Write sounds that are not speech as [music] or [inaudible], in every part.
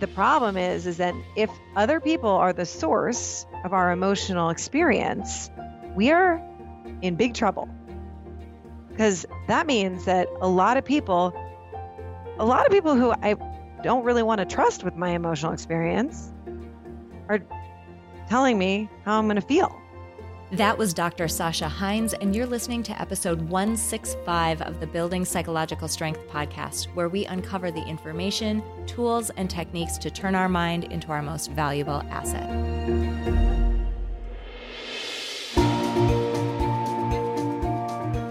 the problem is is that if other people are the source of our emotional experience, we are in big trouble. Because that means that a lot of people a lot of people who I don't really want to trust with my emotional experience are telling me how I'm going to feel. That was Dr. Sasha Heinz, and you're listening to episode 165 of the Building Psychological Strength podcast, where we uncover the information, tools, and techniques to turn our mind into our most valuable asset.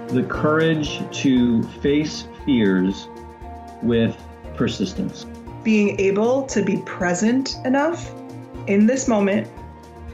The courage to face fears with persistence. Being able to be present enough in this moment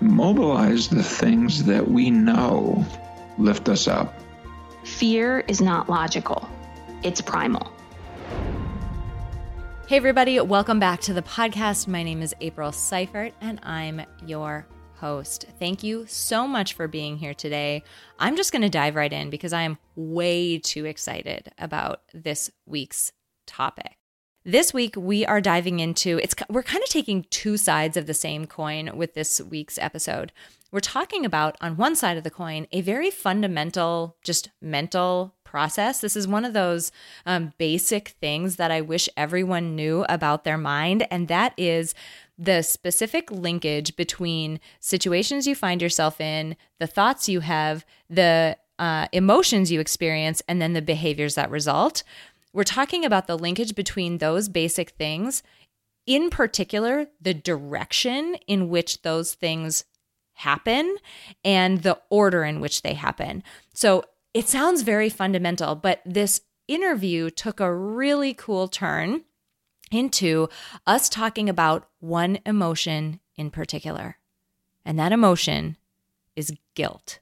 mobilize the things that we know lift us up. Fear is not logical, it's primal. Hey, everybody, welcome back to the podcast. My name is April Seifert, and I'm your host. Thank you so much for being here today. I'm just going to dive right in because I am way too excited about this week's topic. This week we are diving into it's we're kind of taking two sides of the same coin with this week's episode. We're talking about on one side of the coin a very fundamental just mental process. This is one of those um, basic things that I wish everyone knew about their mind and that is the specific linkage between situations you find yourself in, the thoughts you have, the uh, emotions you experience, and then the behaviors that result. We're talking about the linkage between those basic things, in particular, the direction in which those things happen and the order in which they happen. So it sounds very fundamental, but this interview took a really cool turn into us talking about one emotion in particular. And that emotion is guilt.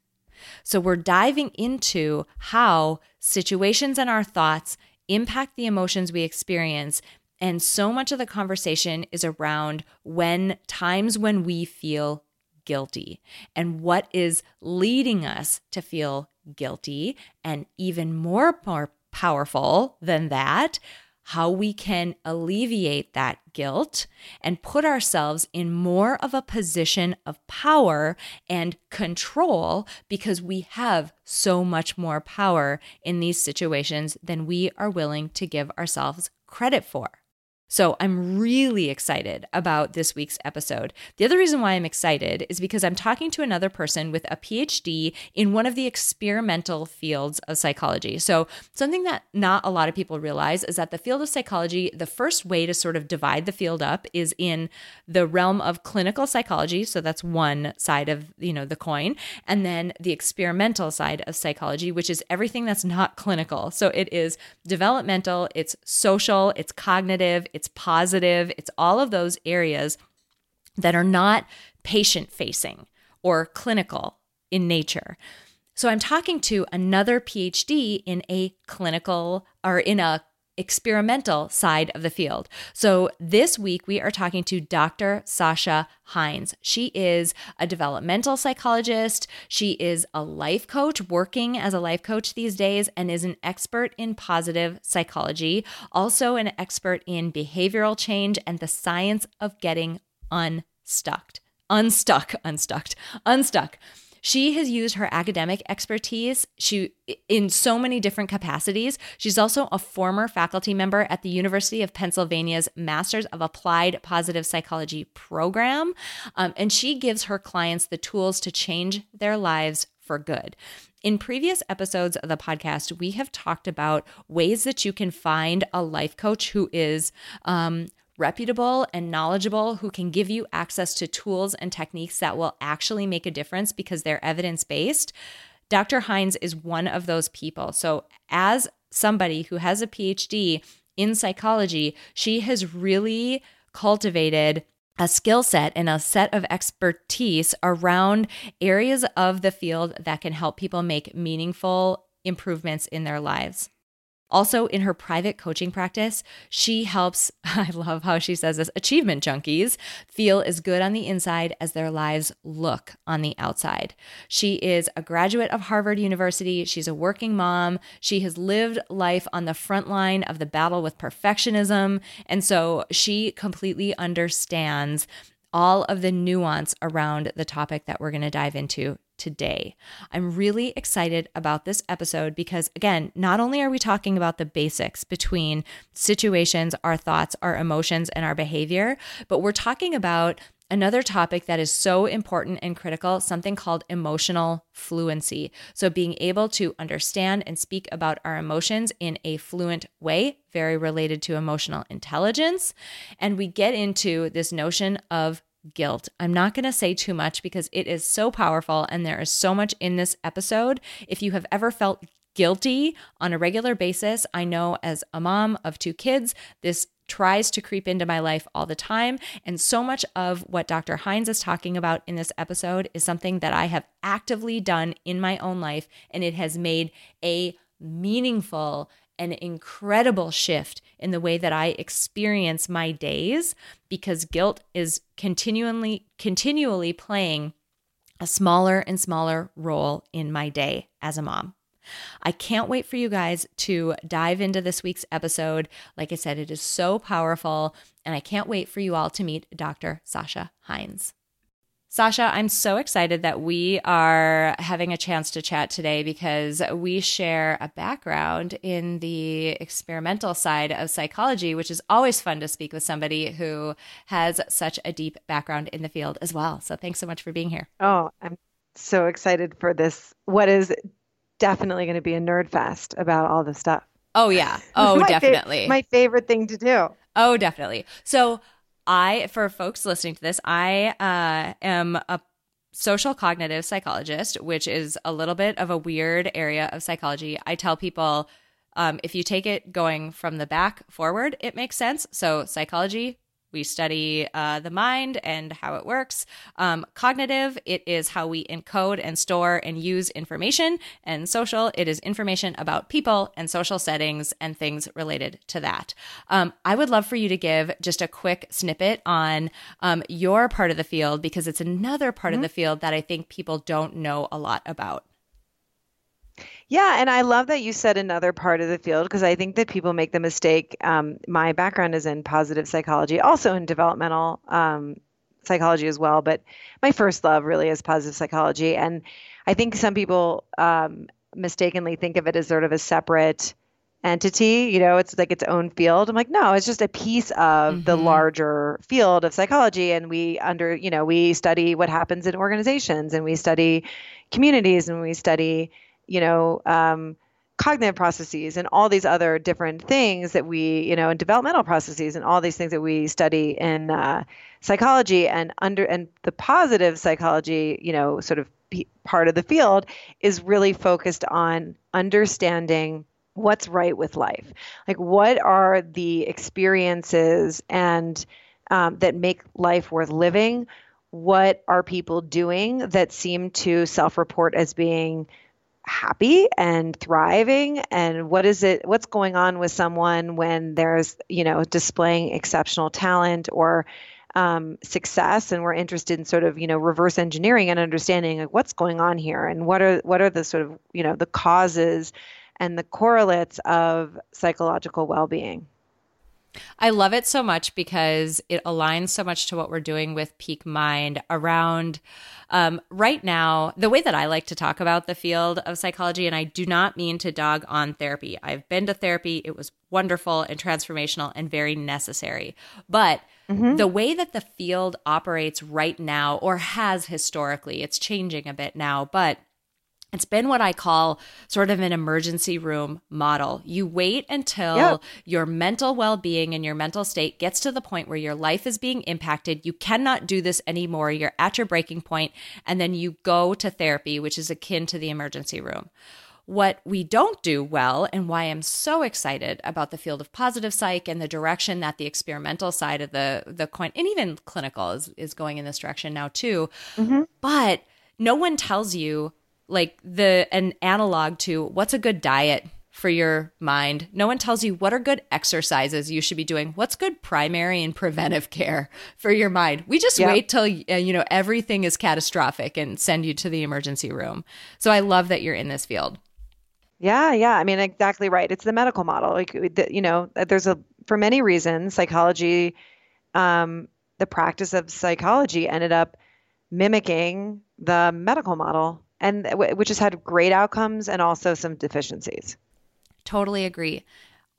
So we're diving into how situations and our thoughts impact the emotions we experience. And so much of the conversation is around when times when we feel guilty and what is leading us to feel guilty. And even more, more powerful than that, how we can alleviate that guilt and put ourselves in more of a position of power and control because we have so much more power in these situations than we are willing to give ourselves credit for. So I'm really excited about this week's episode. The other reason why I'm excited is because I'm talking to another person with a PhD in one of the experimental fields of psychology. So, something that not a lot of people realize is that the field of psychology, the first way to sort of divide the field up is in the realm of clinical psychology, so that's one side of, you know, the coin, and then the experimental side of psychology, which is everything that's not clinical. So, it is developmental, it's social, it's cognitive, positive, it's all of those areas that are not patient facing or clinical in nature. So I'm talking to another PhD in a clinical or in a experimental side of the field. So this week we are talking to Dr. Sasha Heinz. She is a developmental psychologist. She is a life coach working as a life coach these days and is an expert in positive psychology, also an expert in behavioral change and the science of getting unstuck. Unstuck, unstuck, unstuck. She has used her academic expertise she in so many different capacities. She's also a former faculty member at the University of Pennsylvania's Masters of Applied Positive Psychology program, um, and she gives her clients the tools to change their lives for good. In previous episodes of the podcast, we have talked about ways that you can find a life coach who is um, reputable and knowledgeable who can give you access to tools and techniques that will actually make a difference because they're evidence based. Dr. Heinz is one of those people. So, as somebody who has a PhD in psychology, she has really cultivated a skill set and a set of expertise around areas of the field that can help people make meaningful improvements in their lives. Also, in her private coaching practice, she helps, [laughs] I love how she says this, achievement junkies feel as good on the inside as their lives look on the outside. She is a graduate of Harvard University. She's a working mom. She has lived life on the front line of the battle with perfectionism. And so she completely understands all of the nuance around the topic that we're going to dive into today. I'm really excited about this episode because, again, not only are we talking about the basics between situations, our thoughts, our emotions, and our behavior, but we're talking about another topic that is so important and critical something called emotional fluency. So, being able to understand and speak about our emotions in a fluent way, very related to emotional intelligence. And we get into this notion of guilt. I'm not going to say too much because it is so powerful and there is so much in this episode. If you have ever felt guilty on a regular basis, I know as a mom of two kids, this tries to creep into my life all the time. And so much of what Dr. Heinz is talking about in this episode is something that I have actively done in my own life, and it has made a meaningful an incredible shift in the way that I experience my days because guilt is continually continually playing a smaller and smaller role in my day as a mom. I can't wait for you guys to dive into this week's episode. Like I said, it is so powerful, and I can't wait for you all to meet Dr. Sasha Heinz. Sasha, I'm so excited that we are having a chance to chat today because we share a background in the experimental side of psychology, which is always fun to speak with somebody who has such a deep background in the field as well. So thanks so much for being here. Oh, I'm so excited for this. What is definitely going to be a nerd fest about all this stuff. Oh, yeah. [laughs] Oh, my definitely. Fa- my favorite thing to do. Oh, definitely. So, I, for folks listening to this, I uh, am a social cognitive psychologist, which is a little bit of a weird area of psychology. I tell people um, if you take it going from the back forward, it makes sense. So, psychology, we study uh, the mind and how it works. Um, cognitive, it is how we encode and store and use information. And social, it is information about people and social settings and things related to that. Um, I would love for you to give just a quick snippet on um, your part of the field because it's another part mm-hmm. of the field that I think people don't know a lot about. Yeah, and I love that you said another part of the field because I think that people make the mistake. Um, my background is in positive psychology, also in developmental um, psychology as well, but my first love really is positive psychology. And I think some people um, mistakenly think of it as sort of a separate entity you know it's like its own field i'm like no it's just a piece of mm-hmm. the larger field of psychology and we under you know we study what happens in organizations and we study communities and we study you know, um, cognitive processes and all these other different things that we, you know, and developmental processes and all these things that we study in uh, psychology and under and the positive psychology, you know, sort of part of the field is really focused on understanding what's right with life. Like, what are the experiences and um, that make life worth living? What are people doing that seem to self-report as being happy and thriving? And what is it what's going on with someone when there's you know displaying exceptional talent or um, success? And we're interested in sort of you know reverse engineering and understanding like what's going on here? And what are what are the sort of you know the causes and the correlates of psychological well-being I love it so much because it aligns so much to what we're doing with Peak Mind around um, right now. The way that I like to talk about the field of psychology, and I do not mean to dog on therapy. I've been to therapy, it was wonderful and transformational and very necessary. But Mm-hmm. The way that the field operates right now, or has historically, it's changing a bit now, but it's been what I call sort of an emergency room model. You wait until yep. your mental well being and your mental state gets to the point where your life is being impacted. You cannot do this anymore. You're at your breaking point, and then you go to therapy, which is akin to the emergency room. what we don't do well, and why I'm so excited about the field of positive psych and the direction that the experimental side of the the coin and even clinical is is going in this direction now too. Mm-hmm. But no one tells you like the an analog to what's a good diet for your mind. No one tells you what are good exercises you should be doing. What's good primary and preventive [laughs] care for your mind. We just Yep. wait till uh, you know everything is catastrophic and send you to the emergency room. So I love that you're in this field. Yeah, yeah. I mean, exactly right. It's the medical model. Like, you know, there's a for many reasons, psychology, um, the practice of psychology ended up mimicking the medical model, and which has had great outcomes and also some deficiencies. Totally agree.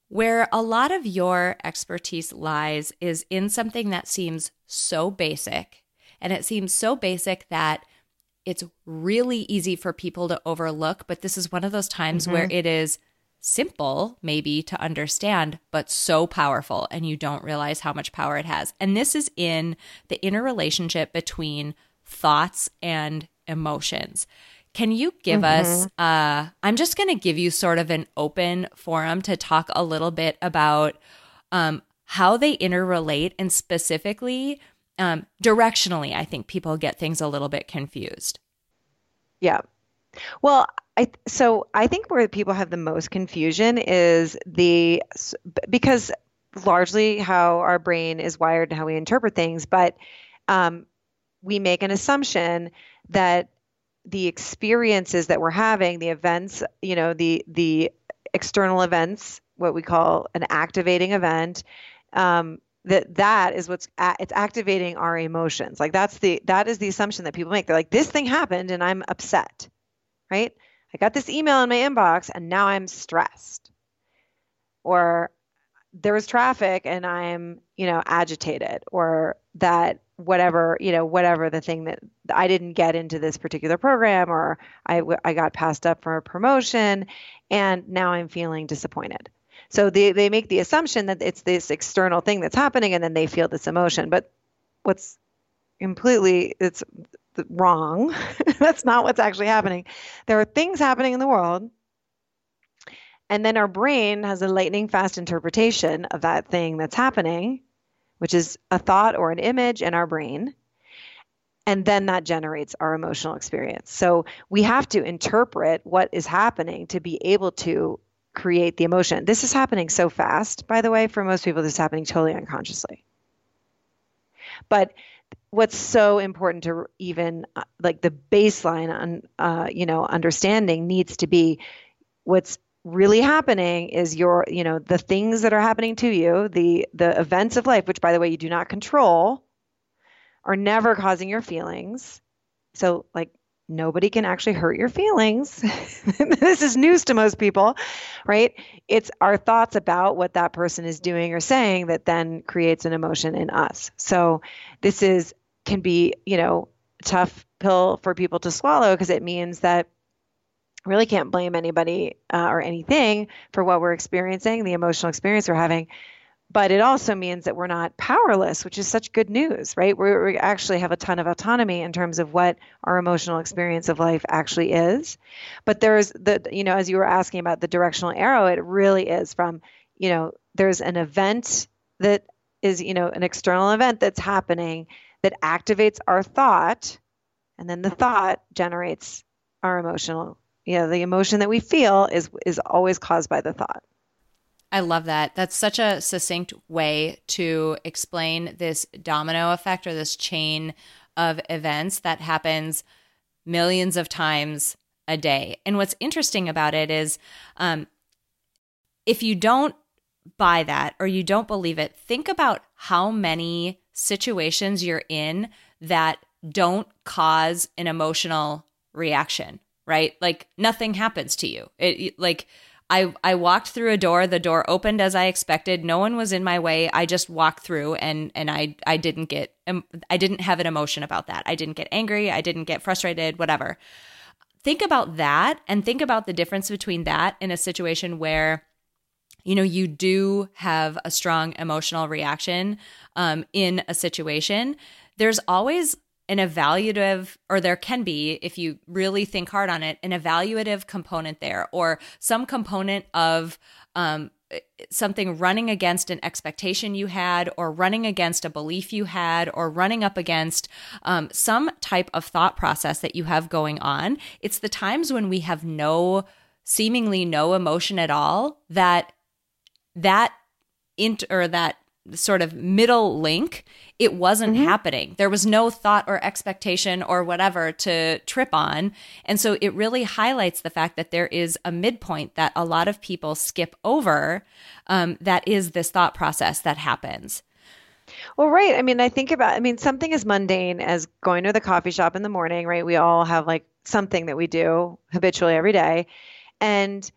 Where a lot of your expertise lies is in something that seems so basic. And it seems so basic that it's really easy for people to overlook. But this is one of those times where mm-hmm. it is simple, maybe to understand, but so powerful. And you don't realize how much power it has. And this is in the interrelationship between thoughts and emotions. Can you give us? Uh, I'm just going to give you sort of an open forum to talk a little bit about um, how they interrelate and specifically um, directionally. I think people get things a little bit confused. Yeah. Well, I so I think where people have the most confusion is the because largely how our brain is wired and how we interpret things, but um, we make an assumption that the experiences that we're having, the events, you know, the the external events, what we call an activating event, um, that that is what's a, it's activating our emotions. Like that's the that is the assumption that people make. They're like, this thing happened and I'm upset, right? I got this email in my inbox and now I'm stressed, or there was traffic and I'm, you know, agitated, or that whatever, you know, whatever the thing that I didn't get into this particular program, or I got passed up for a promotion, and now I'm feeling disappointed. So they they make the assumption that it's this external thing that's happening, and then they feel this emotion. But what's completely it's wrong. [laughs] that's not what's actually happening. There are things happening in the world and then our brain has a lightning fast interpretation of that thing that's happening, which is a thought or an image in our brain. And then that generates our emotional experience. So we have to interpret what is happening to be able to create the emotion. This is happening so fast, by the way, for most people, this is happening totally unconsciously. But what's so important to even uh, like the baseline on uh, you know understanding needs to be what's really happening is your you know the things that are happening to you the the events of life which by the way you do not control are never causing your feelings. So like nobody can actually hurt your feelings. [laughs] This is news to most people right? It's our thoughts about what that person is doing or saying that then creates an emotion in us. So this is can be you know tough pill for people to swallow because it means that really can't blame anybody uh, or anything for what we're experiencing, the emotional experience we're having. But it also means that we're not powerless, which is such good news, right? We're, we actually have a ton of autonomy in terms of what our emotional experience of life actually is. But there's the, you know, as you were asking about the directional arrow, it really is from, you know, there's an event that is, you know, an external event that's happening that activates our thought, and then the thought generates our emotional you know the emotion that we feel is is always caused by the thought I love that. That's such a succinct way to explain this domino effect or this chain of events that happens millions of times a day. And what's interesting about it is um, if you don't buy that or you don't believe it, think about how many situations you're in that don't cause an emotional reaction, right? Like nothing happens to you. It like I I walked through a door, the door opened as I expected. No one was in my way. I just walked through and and I I didn't get I didn't have an emotion about that. I didn't get angry, I didn't get frustrated, whatever. Think about that and think about the difference between that in a situation where you know you do have a strong emotional reaction um, in a situation there's always an evaluative, or there can be, if you really think hard on it, an evaluative component there, or some component of um, something running against an expectation you had, or running against a belief you had, or running up against um, some type of thought process that you have going on. It's the times when we have no, seemingly no emotion at all that that int or that sort of middle link, it wasn't mm-hmm. happening. There was no thought or expectation or whatever to trip on. And so it really highlights the fact that there is a midpoint that a lot of people skip over um, that is this thought process that happens. Well, right. I mean, I think about, I mean, something as mundane as going to the coffee shop in the morning, right? We all have like something that we do habitually every day. And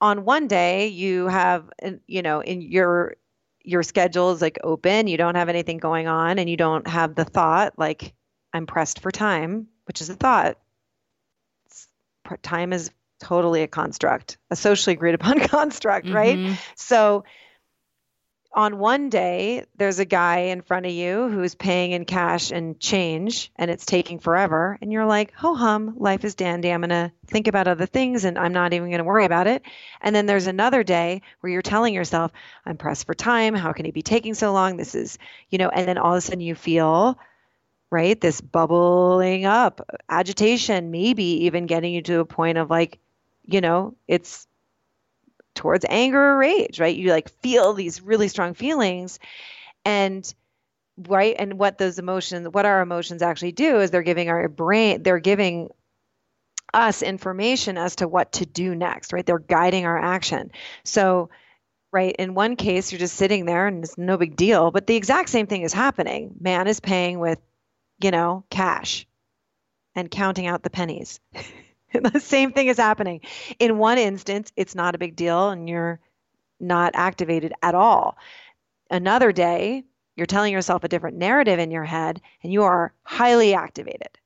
on one day, you have, you know, in your your schedule is like open, you don't have anything going on, and you don't have the thought like I'm pressed for time, which is a thought. It's, time is totally a construct, a socially agreed upon [laughs] construct, mm-hmm. right? So on one day, there's a guy in front of you who's paying in cash and change, and it's taking forever. And you're like, ho hum, life is dandy. I'm going to think about other things and I'm not even going to worry about it. And then there's another day where you're telling yourself, I'm pressed for time. How can he be taking so long? This is, you know, and then all of a sudden you feel, right, this bubbling up agitation, maybe even getting you to a point of like, you know, it's towards anger or rage, right? You like feel these really strong feelings and right and what those emotions what our emotions actually do is they're giving our brain they're giving us information as to what to do next, right? They're guiding our action. So, right, in one case, you're just sitting there and it's no big deal, but the exact same thing is happening. Man is paying with, you know, cash and counting out the pennies. [laughs] [laughs] the same thing is happening. In one instance, it's not a big deal and you're not activated at all. Another day, you're telling yourself a different narrative in your head and you are highly activated.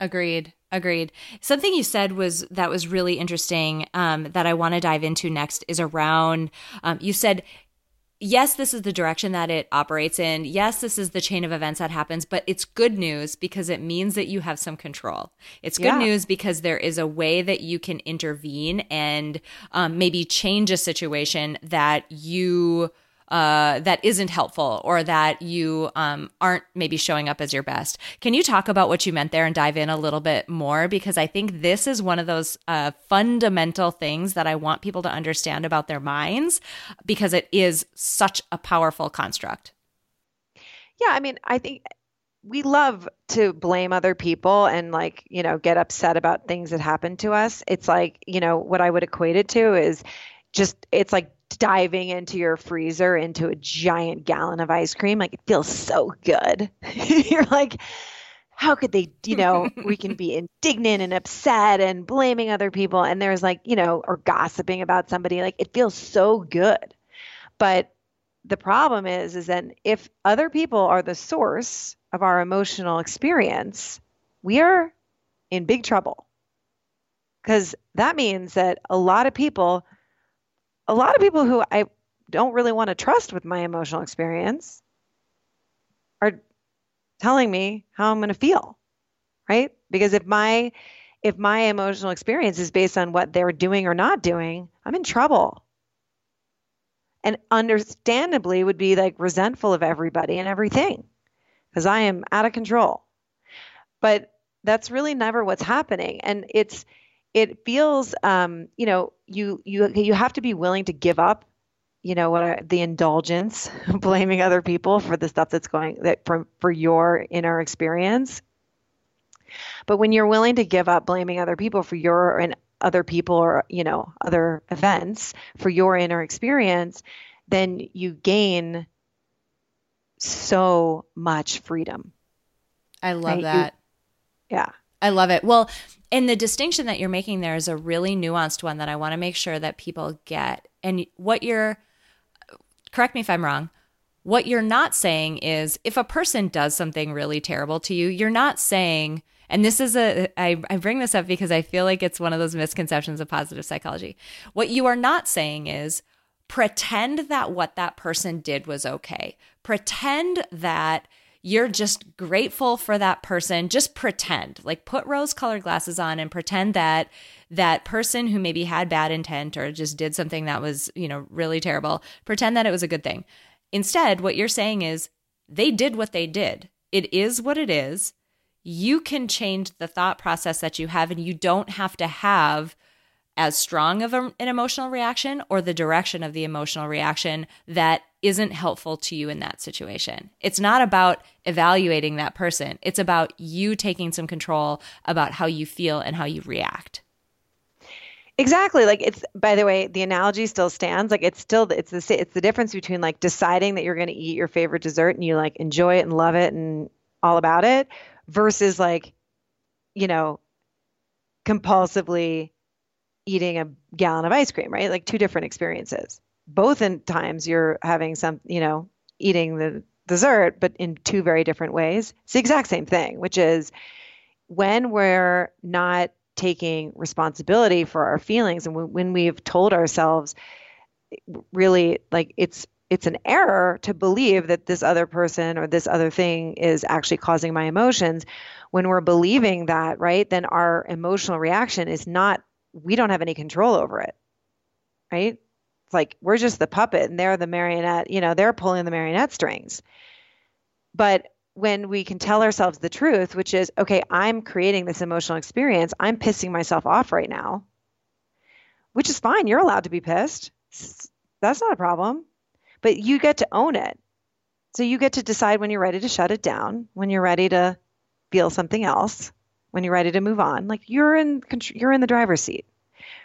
Agreed. Agreed. Something you said was that was really interesting um, that I want to dive into next is around. Um, you said yes, this is the direction that it operates in. Yes, this is the chain of events that happens, but it's good news because it means that you have some control. It's good yeah. news because there is a way that you can intervene and um, maybe change a situation that you uh, that isn't helpful or that you um, aren't maybe showing up as your best. Can you talk about what you meant there and dive in a little bit more? Because I think this is one of those uh, fundamental things that I want people to understand about their minds because it is such a powerful construct. Yeah, I mean, I think we love to blame other people and like you know get upset about things that happen to us it's like you know what i would equate it to is just it's like diving into your freezer into a giant gallon of ice cream. Like it feels so good. [laughs] You're like, how could they, you know, we can be indignant and upset and blaming other people. And there's like, you know, or gossiping about somebody. Like it feels so good. But the problem is, is that if other people are the source of our emotional experience, we are in big trouble. Because that means that a lot of people a lot of people who I don't really want to trust with my emotional experience are telling me how I'm going to feel, right? Because if my if my emotional experience is based on what they're doing or not doing, I'm in trouble. And understandably would be like resentful of everybody and everything because I am out of control. But that's really never what's happening and it's it feels um, you know you you you have to be willing to give up you know what are, the indulgence [laughs] blaming other people for the stuff that's going that for for your inner experience. But when you're willing to give up blaming other people for your and other people or you know other events for your inner experience then you gain so much freedom. I love right? that. You, yeah I love it. Well, and the distinction that you're making there is a really nuanced one that I want to make sure that people get. And what you're, correct me if I'm wrong, what you're not saying is if a person does something really terrible to you, you're not saying, and this is a, I, I bring this up because I feel like it's one of those misconceptions of positive psychology. What you are not saying is, pretend that what that person did was okay. Pretend that you're just grateful for that person. Just pretend, like put rose colored glasses on and pretend that that person who maybe had bad intent or just did something that was, you know, really terrible, pretend that it was a good thing. Instead, what you're saying is they did what they did. It is what it is. You can change the thought process that you have, and you don't have to have as strong of a, an emotional reaction or the direction of the emotional reaction that isn't helpful to you in that situation. It's not about evaluating that person, it's about you taking some control about how you feel and how you react. Exactly. Like it's by the way, the analogy still stands. Like it's still it's the it's the difference between like deciding that you're going to eat your favorite dessert and you like enjoy it and love it and all about it versus like you know compulsively eating a gallon of ice cream, right? Like two different experiences. Both in times you're having some, you know, eating the dessert, but in two very different ways. It's the exact same thing, which is when we're not taking responsibility for our feelings and when we've told ourselves really like it's it's an error to believe that this other person or this other thing is actually causing my emotions when we're believing that right then our emotional reaction is not we don't have any control over it right it's like we're just the puppet and they're the marionette you know they're pulling the marionette strings but when we can tell ourselves the truth, which is, okay, I'm creating this emotional experience. I'm pissing myself off right now, which is fine. You're allowed to be pissed. That's not a problem. But you get to own it. So you get to decide when you're ready to shut it down, when you're ready to feel something else, when you're ready to move on. Like you're in you're in the driver's seat.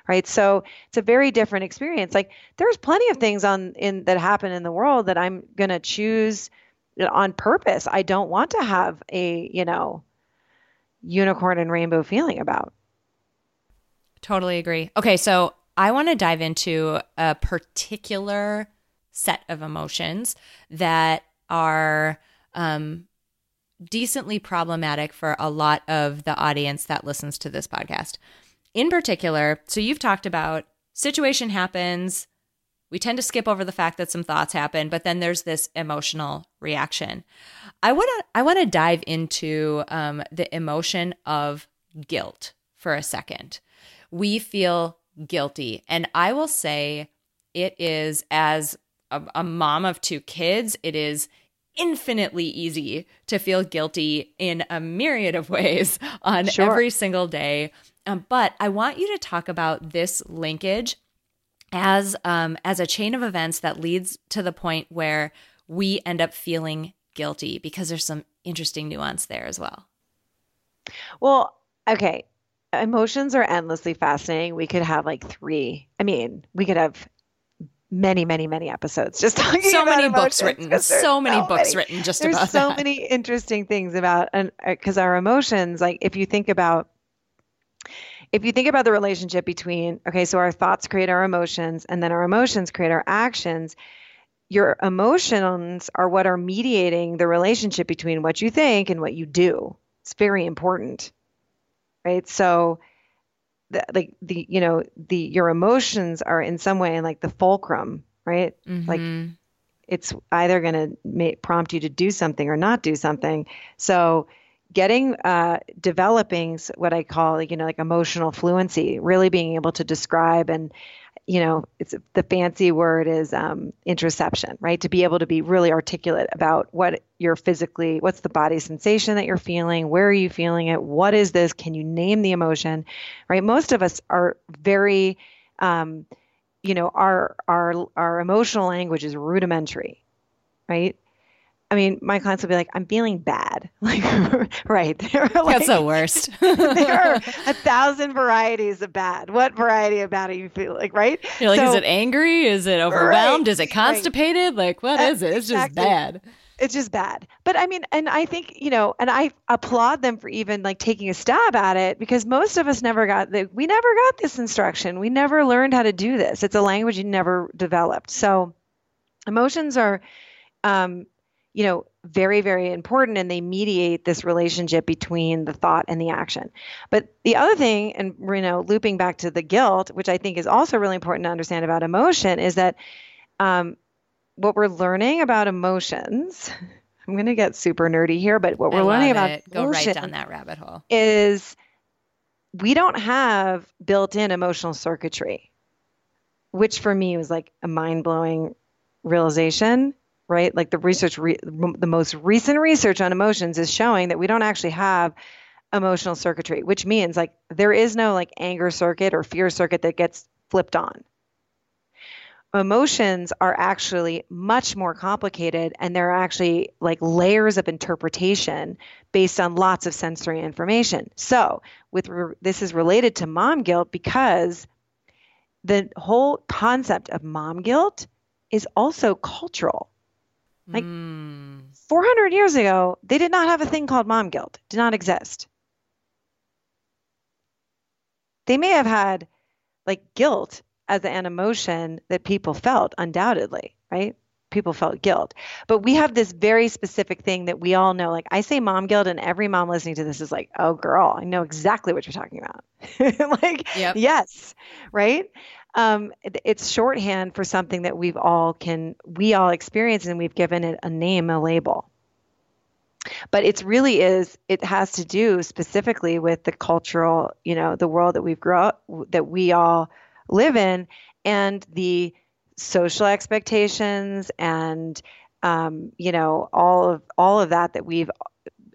Right? So it's a very different experience. Like there's plenty of things on in that happen in the world that I'm going to choose on purpose. I don't want to have a, you know, unicorn and rainbow feeling about. Totally agree. Okay, so I want to dive into a particular set of emotions that are um, decently problematic for a lot of the audience that listens to this podcast. In particular, so you've talked about situation happens, we tend to skip over the fact that some thoughts happen, but then there's this emotional reaction. I want to I want to dive into um, the emotion of guilt for a second. We feel guilty, and I will say it is as a, a mom of two kids, it is infinitely easy to feel guilty in a myriad of ways on sure. every single day. Um, but I want you to talk about this linkage as um, as a chain of events that leads to the point where we end up feeling guilty because there's some interesting nuance there as well. Well, okay. Emotions are endlessly fascinating. We could have like three. I mean, we could have many, many, many episodes just [laughs] talking about it. so many books written. So many so books many, written just there's about so that. many interesting things about and because uh, our emotions, like if you think about if you think about the relationship between, okay, so our thoughts create our emotions and then our emotions create our actions, your emotions are what are mediating the relationship between what you think and what you do. It's very important. Right? So the, like the you know the your emotions are in some way like the fulcrum, right? Mm-hmm. Like it's either going to prompt you to do something or not do something. So getting uh, developing what I call you know like emotional fluency, really being able to describe and you know it's the fancy word is um, interoception, right? To be able to be really articulate about what you're physically, what's the body sensation that you're feeling, where are you feeling it, what is this? Can you name the emotion, right? Most of us are very um, you know our our our emotional language is rudimentary right I mean, my clients will be like, I'm feeling bad. [laughs] Like, right. Like, That's the worst. [laughs] there are [laughs] a thousand varieties of bad. What variety of bad are you feeling? Like, right? You're like, so, is it angry? Is it overwhelmed? Right, is it constipated? Right. Like, what uh, is it? It's exactly. just bad. It's just bad. But I mean, and I think, you know, and I applaud them for even like taking a stab at it because most of us never got the, we never got this instruction. We never learned how to do this. It's a language you never developed. So emotions are, um, you know, very, very important and they mediate this relationship between the thought and the action. But the other thing, and you know, looping back to the guilt, which I think is also really important to understand about emotion, is that um, what we're learning about emotions, [laughs] I'm going to get super nerdy here, but what we're learning love about it. Go right down that rabbit hole. is we don't have built-in emotional circuitry, which for me was like a mind-blowing realization, right? Like the research, re- the most recent research on emotions is showing that we don't actually have emotional circuitry, which means like there is no like anger circuit or fear circuit that gets flipped on emotions are actually much more complicated and they're actually like layers of interpretation based on lots of sensory information. So, with re- this is related to mom guilt because the whole concept of mom guilt is also cultural. Like Mm. 400 years ago, they did not have a thing called mom guilt. Did not exist. They may have had like guilt as an emotion that people felt undoubtedly, right? People felt guilt. But we have this very specific thing that we all know. Like I say mom guilt and every mom listening to this is like, "Oh girl, I know exactly what you're talking about." [laughs] like, Yep. yes, right? Um, it's shorthand for something that we've all can we all experience and we've given it a name, a label but it's really is it has to do specifically with the cultural you know the world that we've grown up that we all live in and the social expectations and um, you know all of all of that that we've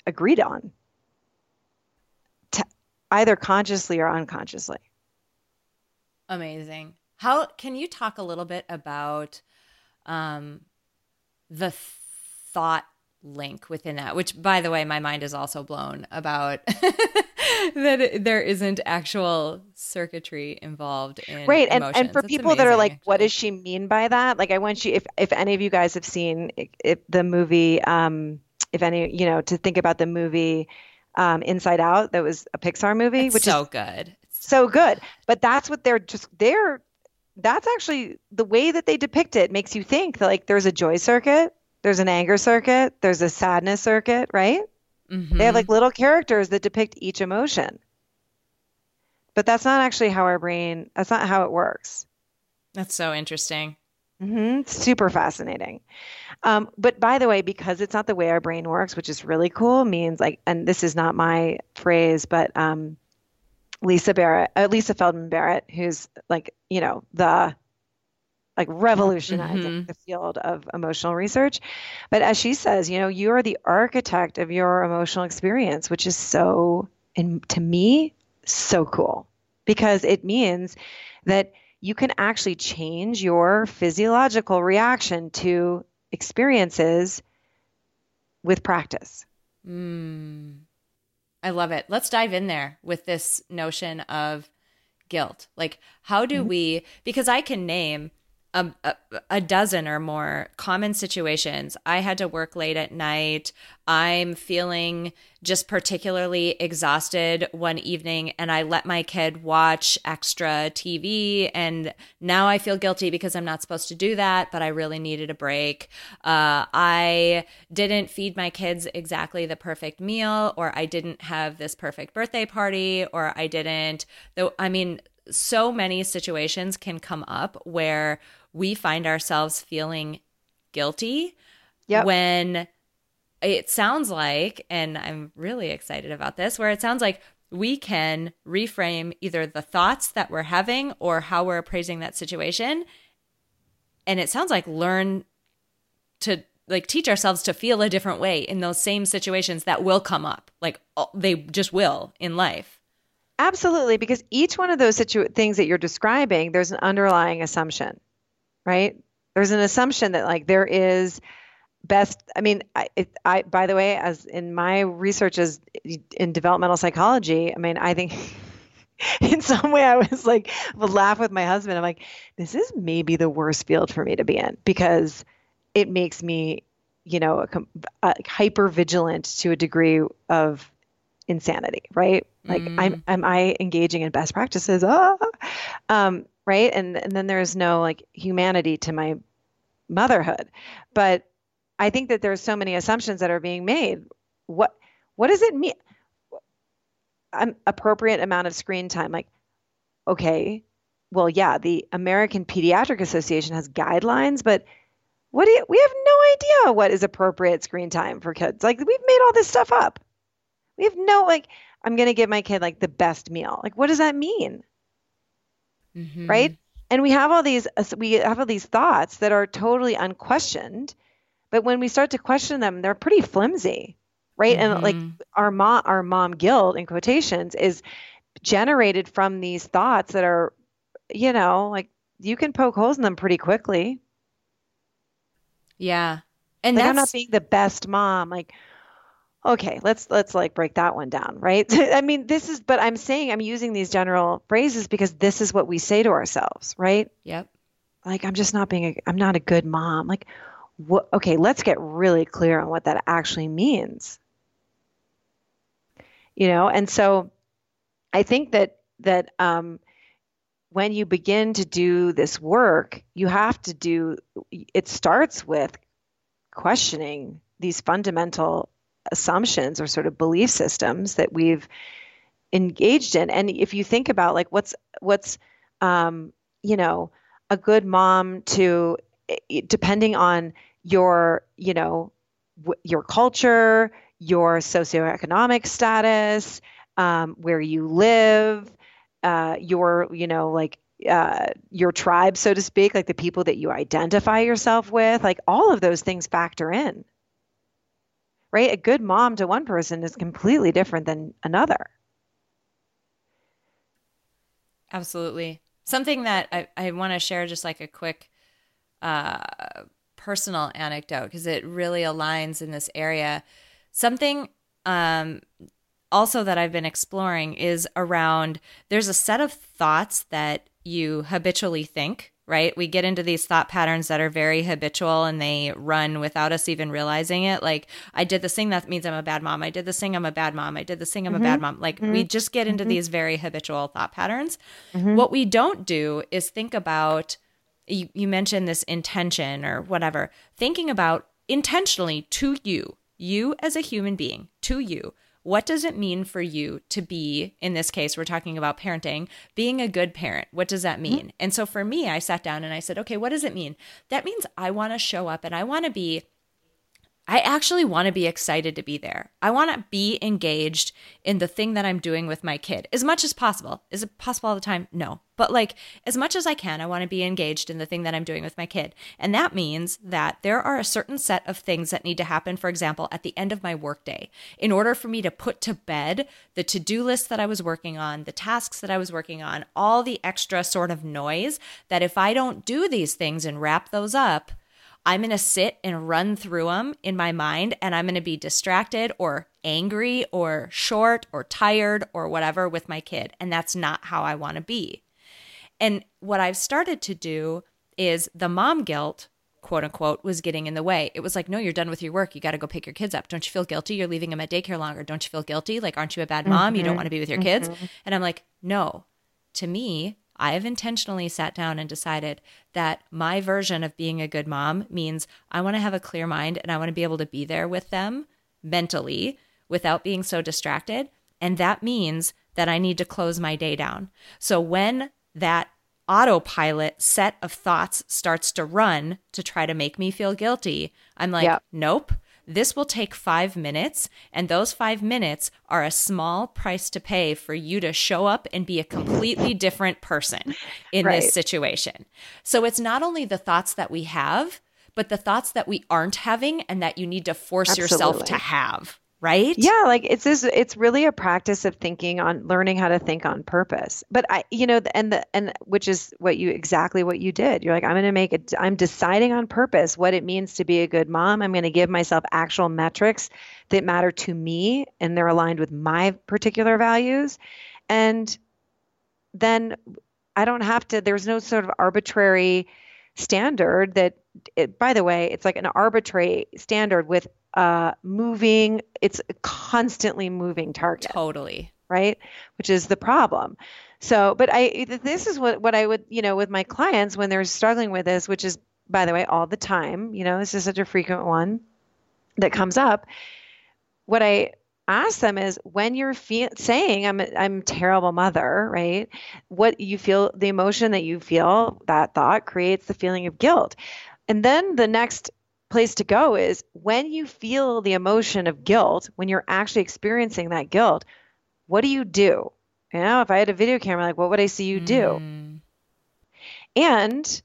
agreed on to, either consciously or unconsciously Amazing. How can you talk a little bit about um, the thought link within that? Which, by the way, my mind is also blown about [laughs] that it- there isn't actual circuitry involved in right and, and for That's people that are amazing, like what does she mean by that like i want you if if any of you guys have seen the movie um if any you know to think about the movie um inside out that was a pixar movie It's which so is good. so good but that's what they're just they're that's actually the way that they depict it makes you think that like there's a joy circuit there's an anger circuit there's a sadness circuit right? They have like little characters that depict each emotion. But that's not actually how our brain that's not how it works. That's so interesting. hmm Super fascinating. Um, but by the way, because it's not the way our brain works, which is really cool, means like, and this is not my phrase, but um, Lisa Barrett, uh, Lisa Feldman Barrett, who's like, you know, the like revolutionizing Mhm. the field of emotional research. But as she says, you know, you are the architect of your emotional experience, which is so, and to me, so cool because it means that you can actually change your physiological reaction to experiences with practice. Mm. I love it. Let's dive in there with this notion of guilt. Like, how do we, because I can name a, a, dozen or more common situations. I had to work late at night. I'm feeling just particularly exhausted one evening, and I let my kid watch extra TV. And now I feel guilty because I'm not supposed to do that, but I really needed a break. Uh, I didn't feed my kids exactly the perfect meal, or I didn't have this perfect birthday party, or I didn't, though, I mean, so many situations can come up where we find ourselves feeling guilty Yep. when it sounds like, and I'm really excited about this, where it sounds like we can reframe either the thoughts that we're having or how we're appraising that situation. And it sounds like learn to like teach ourselves to feel a different way in those same situations that will come up. Like uh, they just will in life. Absolutely, because each one of those situ- things that you're describing, there's an underlying assumption, right? There's an assumption that like there is best. I mean, I, it, I by the way, as in my research as in developmental psychology, I mean, I think [laughs] in some way I was like would laugh with my husband. I'm like, this is maybe the worst field for me to be in because it makes me, you know, a, uh, hyper vigilant to a degree of insanity, right? Like, I'm am I engaging in best practices? Ah, um, right? And and then there's no like humanity to my motherhood, but I think that there's so many assumptions that are being made. What what does it mean? An appropriate amount of screen time, like, okay, well, yeah, the American Pediatric Association has guidelines, but What do you, we have no idea what is appropriate screen time for kids. Like we've made all this stuff up. We have no like I'm going to give my kid like the best meal. Like what does that mean? Mhm. Right? And we have all these we have all these thoughts that are totally unquestioned, but when we start to question them, they're pretty flimsy. Right? And like Mhm. our mom our mom guilt in quotations is generated from these thoughts that are you know, like you can poke holes in them pretty quickly. Yeah. And like that's I'm not being the best mom. Like, okay, let's let's like break that one down, right? [laughs] I mean, this is, but I'm saying I'm using these general phrases because this is what we say to ourselves, right? Yep. Like, I'm just not being, a, I'm not a good mom. Like, what? Okay, let's get really clear on what that actually means. You know, and so I think that that um, when you begin to do this work, you have to do. It starts with questioning these fundamental assumptions or sort of belief systems that we've engaged in. And if you think about like what's what's um, you know a good mom to depending on your you know w- your culture your socioeconomic status um, where you live uh, your you know like uh, your tribe so to speak like the people that you identify yourself with like all of those things factor in right a good mom to one person is completely different than another Absolutely. Something that I, I want to share just like a quick uh, personal anecdote because it really aligns in this area. Something um, also that I've been exploring is around there's a set of thoughts that you habitually think, right? We get into these thought patterns that are very habitual and they run without us even realizing it. Like, I did this thing, that means I'm a bad mom. I did this thing, I'm a bad mom. I did this thing, I'm a bad mm-hmm. mom. Like, mm-hmm. we just get into mm-hmm. these very habitual thought patterns. What we don't do is think about, you, you mentioned this intention or whatever, thinking about intentionally to you, you as a human being, to you. What does it mean for you to be, in this case, we're talking about parenting, being a good parent? What does that mean? And so for me, I sat down and I said, okay, what does it mean? That means I want to show up and I want to be I actually want to be excited to be there. I want to be engaged in the thing that I'm doing with my kid as much as possible. Is it possible all the time? No. But like as much as I can, I want to be engaged in the thing that I'm doing with my kid. And that means that there are a certain set of things that need to happen, for example, at the end of my workday, in order for me to put to bed the to do list that I was working on, the tasks that I was working on, all the extra sort of noise that if I don't do these things and wrap those up, I'm going to sit and run through them in my mind and I'm going to be distracted or angry or short or tired or whatever with my kid. And that's not how I want to be. And what I've started to do is the mom guilt, quote unquote, was getting in the way. It was like, no, you're done with your work. You got to go pick your kids up. Don't you feel guilty? You're leaving them at daycare longer. Don't you feel guilty? Like, aren't you a bad mom? You don't mm-hmm. want to be with your kids? Mm-hmm. And I'm like, no. To me, I have intentionally sat down and decided that my version of being a good mom means I want to have a clear mind and I want to be able to be there with them mentally without being so distracted. And that means that I need to close my day down. So when that autopilot set of thoughts starts to run to try to make me feel guilty, I'm like, Yep. nope. This will take five minutes, and those five minutes are a small price to pay for you to show up and be a completely different person in Right. this situation. So it's not only the thoughts that we have, but the thoughts that we aren't having and that you need to force yourself to have, right? Yeah, like it's this, it's really a practice of thinking on learning how to think on purpose. But I, you know, and the and which is what you exactly what you did. You're like, I'm going to make it. I'm deciding on purpose what it means to be a good mom. I'm going to give myself actual metrics that matter to me, and they're aligned with my particular values. And then I don't have to. There's no sort of arbitrary standard that. It, by the way, it's like an arbitrary standard with uh, moving. It's a constantly moving target. Totally. right? Which is the problem. So but i this is what what i would you know with my clients when they're struggling with this which is by the way all the time you know this is such a frequent one that comes up. What i ask them is when you're fe- saying i'm a, i'm a terrible mother right? What you feel the emotion that you feel that thought creates the feeling of guilt. And then the next place to go is when you feel the emotion of guilt, when you're actually experiencing that guilt, what do you do? You know, if I had a video camera, like, what would I see you do? Mm. And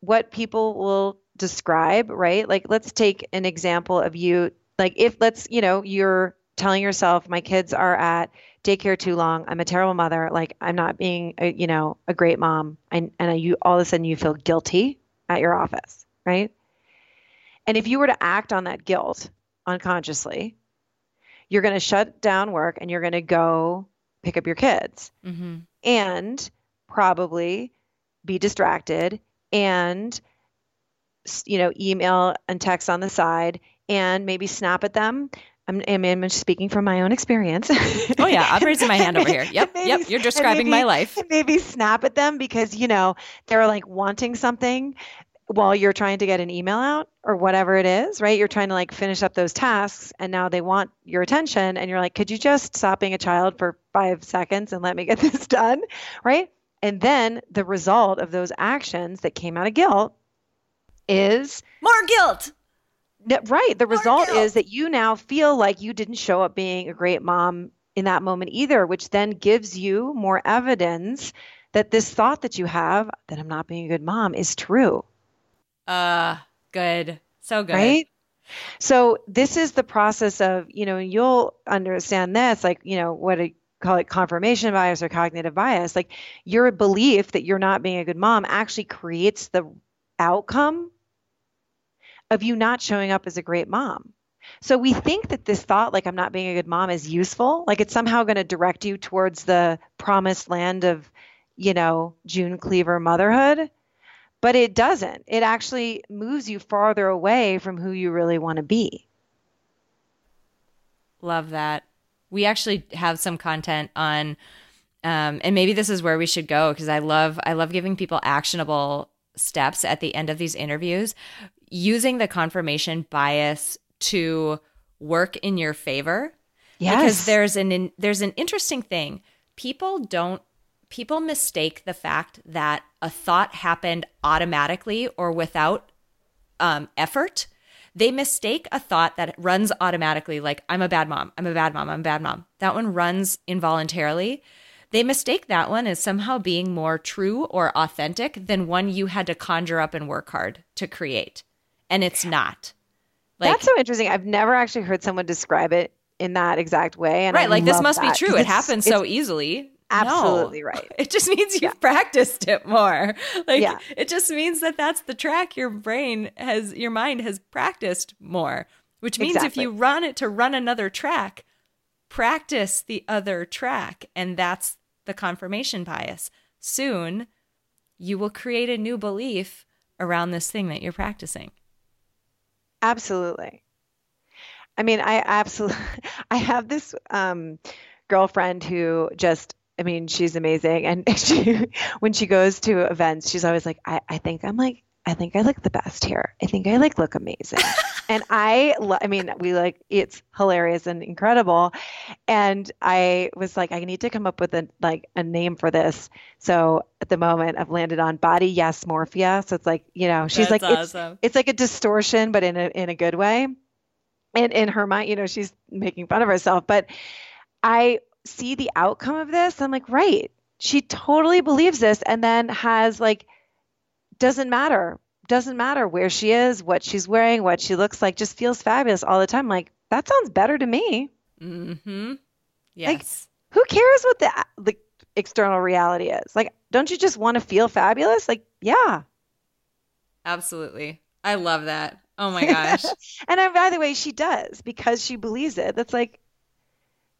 what people will describe, right? Like, let's take an example of you. Like, if let's, you know, you're telling yourself, my kids are at daycare too long. I'm a terrible mother. Like, I'm not being, a, you know, a great mom. And, and you all of a sudden you feel guilty at your office, right? And if you were to act on that guilt unconsciously, you're going to shut down work and you're going to go pick up your kids hmm and probably be distracted and you know email and text on the side and maybe snap at them i'm, I'm, I'm speaking from my own experience Oh yeah, I'm raising my hand over here. [laughs] Yep, Maybe- yep. You're describing my life. maybe snap at them because you know they're like wanting something while you're trying to get an email out or whatever it is right you're trying to like finish up those tasks and now they want your attention and you're like could you just stop being a child for five seconds and let me get [laughs] this done right and then the result of those actions that came out of guilt is More guilt. right. The result guilt. is that you now feel like you didn't show up being a great mom in that moment either, which then gives you more evidence that this thought that you have that I'm not being a good mom is true, Uh, good. So good. right? So this is the process of, you know, you'll understand this, like, you know, what I call it confirmation bias or cognitive bias. Like your belief that you're not being a good mom actually creates the outcome of you not showing up as a great mom. So we think that this thought, like I'm not being a good mom, is useful. Like it's somehow going to direct you towards the promised land of, you know, June Cleaver motherhood. But it doesn't. It actually moves you farther away from who you really want to be. Love that. We actually have some content on um and maybe this is where we should go because I love I love giving people actionable steps at the end of these interviews using the confirmation bias to work in your favor Yes. because there's an in, there's an interesting thing. People don't people mistake the fact that a thought happened automatically or without um, effort. They mistake a thought that runs automatically, like I'm a bad mom, I'm a bad mom, I'm a bad mom. That one runs involuntarily. They mistake that one as somehow being more true or authentic than one you had to conjure up and work hard to create, and it's not. Like, That's so interesting. I've never actually heard someone describe it in that exact way. And right, I like this must be true. It happens so easily. Absolutely No. right. [laughs] It just means you've practiced it more. [laughs] Like Yeah. it just means that that's the track your brain has your mind has practiced more, which means Exactly. if you run it to run another track, practice the other track and that's the confirmation bias. Soon you will create a new belief around this thing that you're practicing. Absolutely. I mean, I absolutely, [laughs] I have this um, girlfriend who just, I mean, she's amazing. And [laughs] she, when she goes to events, she's always like, I, I think I'm like, I think I look the best here. I think I like look amazing. [laughs] and I, lo- I mean, we like, it's hilarious and incredible. And I was like, I need to come up with a, like a name for this. So at the moment I've landed on body yes morphia. So it's like, you know, she's That's like, it's, it's like a distortion, but in a in a good way. And in her mind, you know, she's making fun of herself. But I see the outcome of this. I'm like, right. She totally believes this and then has like doesn't matter. Doesn't matter where she is, what she's wearing, what she looks like, just feels fabulous all the time. like, that sounds better to me. Mm-hmm. Yes. Who cares what the the external reality is? Like, don't you just want to feel fabulous? Like, yeah. Absolutely. I love that. Oh my [laughs] gosh. and I, by the way, she does because she believes it. That's like,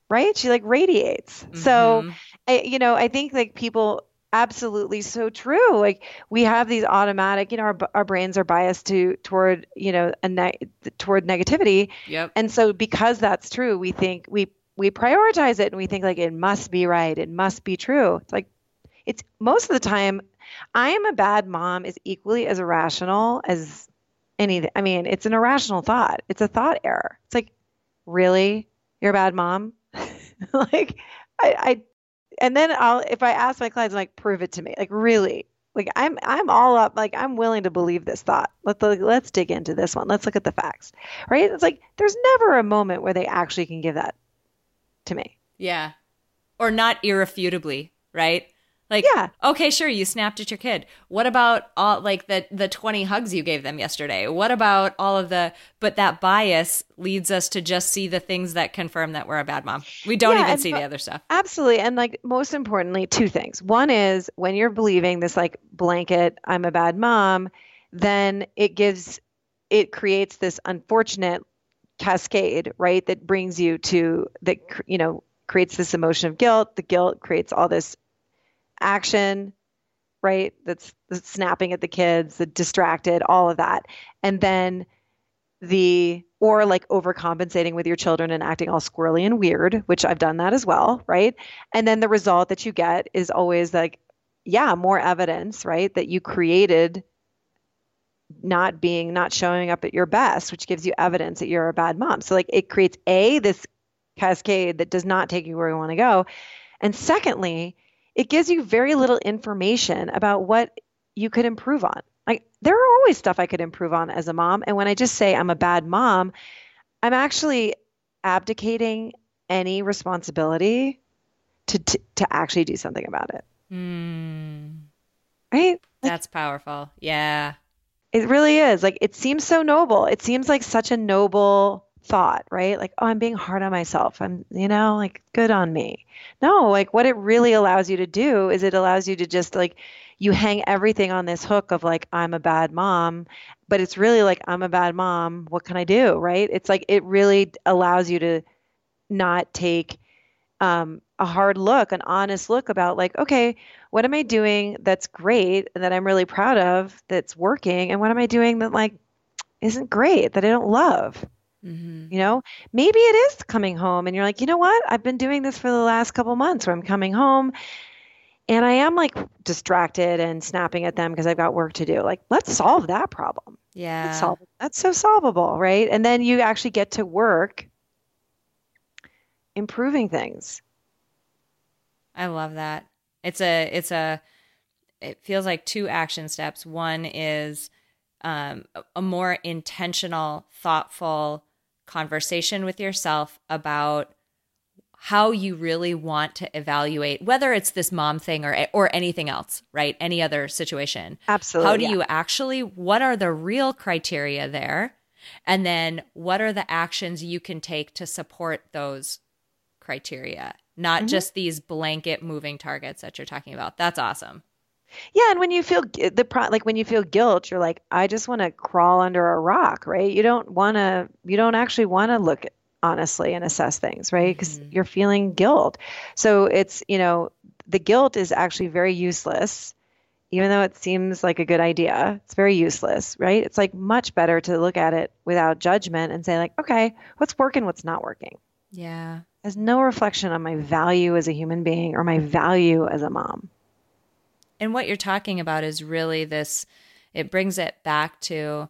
right? She like radiates. So, Mhm. I, you know, I think like people absolutely so true. Like we have these automatic, you know, our, our brains are biased to toward, you know, a ne- toward negativity. Yep. And so because that's true, we think we we prioritize it and we think like it must be right, it must be true. It's like it's most of the time I am a bad mom is equally as irrational as any I mean, it's an irrational thought. It's a thought error. It's like, really? You're a bad mom? [laughs] like I, I and then I'll if I ask my clients, I'm like, prove it to me. Like, really? Like I'm I'm all up. Like I'm willing to believe this thought. Let's let's dig into this one. Let's look at the facts. Right? It's like there's never a moment where they actually can give that to me. Yeah. Or not irrefutably, right? Like, Yeah. okay, sure, you snapped at your kid. What about all like the the twenty hugs you gave them yesterday? What about all of the? But that bias leads us to just see the things that confirm that we're a bad mom. We don't Yeah, even see the other stuff. Absolutely. And like most importantly, two things. One is when you're believing this like blanket, I'm a bad mom, then it gives, it creates this unfortunate cascade, right? That brings you to, that, you know, creates this emotion of guilt. The guilt creates all this action, right? That's, snapping at the kids, the distracted, all of that. And then the or like overcompensating with your children and acting all squirrely and weird, which I've done that as well, right? And then the result that you get is always like, yeah, more evidence, right? That you created not being, not showing up at your best, which gives you evidence that you're a bad mom. So, like, it creates A, this cascade that does not take you where you want to go. And secondly, it gives you very little information about what you could improve on. Like there are always stuff I could improve on as a mom. And when I just say I'm a bad mom, I'm actually abdicating any responsibility to to, to actually do something about it. Mm, Right? that's powerful. Yeah. It really is. Like it seems so noble. It seems like such a noble thought, right? Like, oh, I'm being hard on myself. I'm, you know, like good on me. No, like what it really allows you to do is it allows you to just like you hang everything on this hook of like I'm a bad mom, but it's really like I'm a bad mom. What can I do, right? It's like it really allows you to not take um, a hard look, an honest look about like, okay, what am I doing that's great and that I'm really proud of that's working, and what am I doing that like isn't great that I don't love? Mm-hmm. You know, maybe it is coming home and you're like, you know what? I've been doing this for the last couple months where I'm coming home and I am like distracted and snapping at them because I've got work to do. Like, let's solve that problem. Yeah. Solve. That's so solvable, right? And then you actually get to work improving things. I love that. It's a it's a it feels like two action steps. One is um, a more intentional, thoughtful conversation with yourself about how you really want to evaluate whether it's this mom thing or or anything else, right? Any other situation. Absolutely. How do yeah. you actually what are the real criteria there? And then what are the actions you can take to support those criteria? Not Mm-hmm. just these blanket moving targets that you're talking about. That's awesome. Yeah, and when you feel the pro- like when you feel guilt, you're like, I just want to crawl under a rock, right? You don't want to. You don't actually want to look honestly and assess things, right? Because mm-hmm. you're feeling guilt. So it's you know the guilt is actually very useless, even though it seems like a good idea. It's very useless, right? It's like much better to look at it without judgment and say like, okay, what's working, what's not working. Yeah. Has no reflection on my value as a human being or my value as a mom. And what you're talking about is really this it brings it back to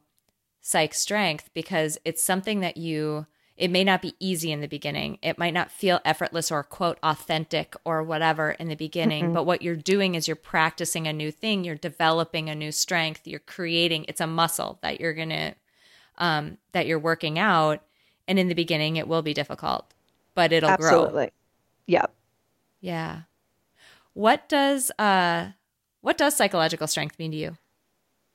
psych strength because it's something that you it may not be easy in the beginning. It might not feel effortless or quote authentic or whatever in the beginning, but what you're doing is you're practicing a new thing, you're developing a new strength, you're creating it's a muscle that you're going to um that you're working out and in the beginning it will be difficult, but it'll grow. Absolutely. Yep. Yeah. What does uh what does psychological strength mean to you?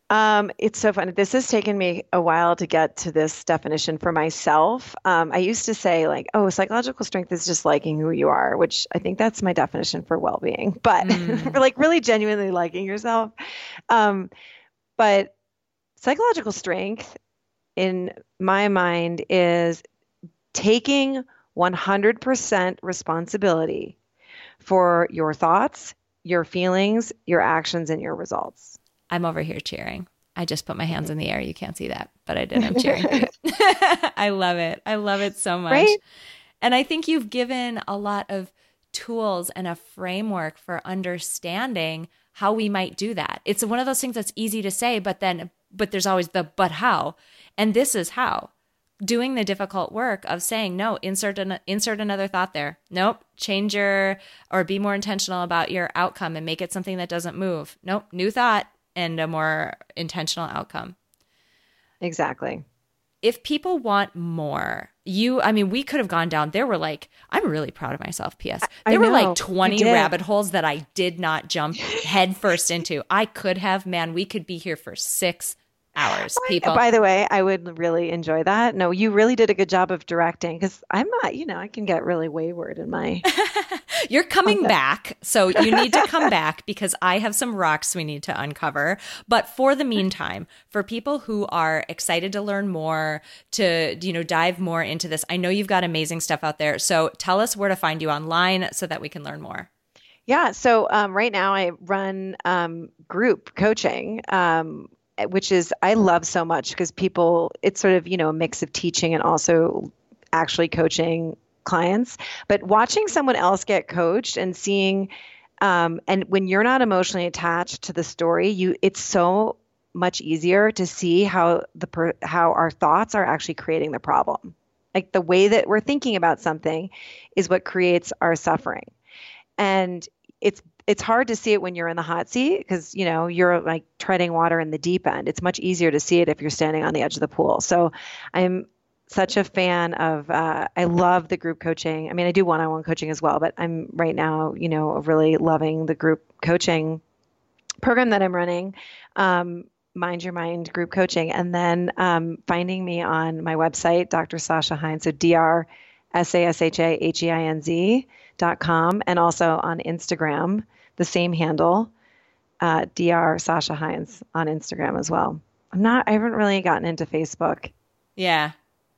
Um, it's so funny. This has taken me a while to get to this definition for myself. Um, I used to say like, oh, psychological strength is just liking who you are, which I think that's my definition for well-being. [laughs] But for [laughs] like really genuinely liking yourself. Um, but psychological strength, in my mind, is taking 100% responsibility for your thoughts, your feelings, your actions, and your results. I'm over here cheering. I just put my hands in the air. You can't see that, but I did. I'm [laughs] cheering. [laughs] I love it. I love it so much. Right? And I think you've given a lot of tools and a framework for understanding how we might do that. It's one of those things that's easy to say, but then, but there's always the but how. And this is how doing the difficult work of saying no insert an, insert another thought there. Nope change your or be more intentional about your outcome and make it something that doesn't move. Nope new thought and a more intentional outcome. Exactly. if people want more you i mean we could have gone down there were like i'm really proud of myself ps I there were know, like 20 rabbit holes that i did not jump [laughs] head first into. I could have man we could be here for six hours people By the way, I would really enjoy that. No, you really did a good job of directing because I'm not, you know, I can get really wayward in my. [laughs] You're coming back, so you need to come back [laughs] because I have some rocks we need to uncover. But for the meantime, for people who are excited to learn more, to you know dive more into this, I know you've got amazing stuff out there. So tell us where to find you online so that we can learn more. Yeah. So um, right now I run um, group coaching, um, which is I love so much because people, it's sort of, you know, a mix of teaching and also actually coaching clients. But watching someone else get coached and seeing, um, and when you're not emotionally attached to the story, you, it's so much easier to see how the per, how our thoughts are actually creating the problem. Like the way that we're thinking about something is what creates our suffering and it's it's hard to see it when you're in the hot seat because you know you're like treading water in the deep end. It's much easier to see it if you're standing on the edge of the pool. So i'm such a fan of uh, i love the group coaching. I mean i do one-on-one coaching as well but i'm right now you know really loving the group coaching program that i'm running um, mind your mind group coaching. And then um, finding me on my website dr sasha heinz so dr s-a-s-h-a-h-e-i-n-z dot com and also on instagram the same handle uh, dr sasha heinz on instagram as well i'm not i haven't really gotten into facebook Yeah,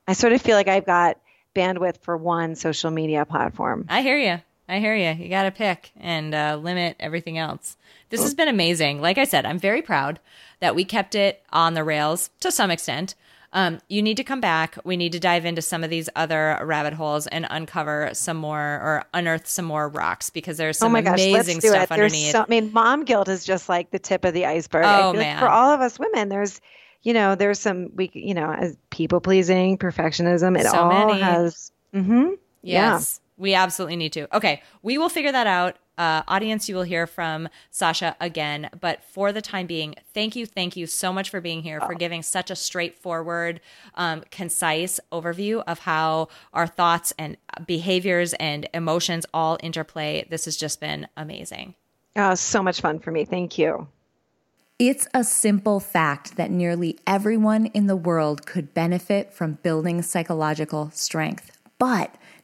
i sort of feel like i've got bandwidth for one social media platform I hear you. I hear you. You got to pick and uh, limit everything else. This has been amazing. Like I said, I'm very proud that we kept it on the rails to some extent. Um, you need to come back. We need to dive into some of these other rabbit holes and uncover some more or unearth some more rocks because there's some oh my gosh amazing let's do stuff it there's underneath. so, i mean mom guilt is just like the tip of the iceberg Oh, like man. for all of us women there's you know there's some we you know as people pleasing perfectionism it So all many. has mm-hmm yeah Yes, we absolutely need to. Okay, we will figure that out. Uh, audience, you will hear from Sasha again. But for the time being, thank you, thank you so much for being here, for giving such a straightforward, um, concise overview of how our thoughts and behaviors and emotions all interplay. This has just been amazing. oh so much fun for me thank you It's a simple fact that nearly everyone in the world could benefit from building psychological strength. But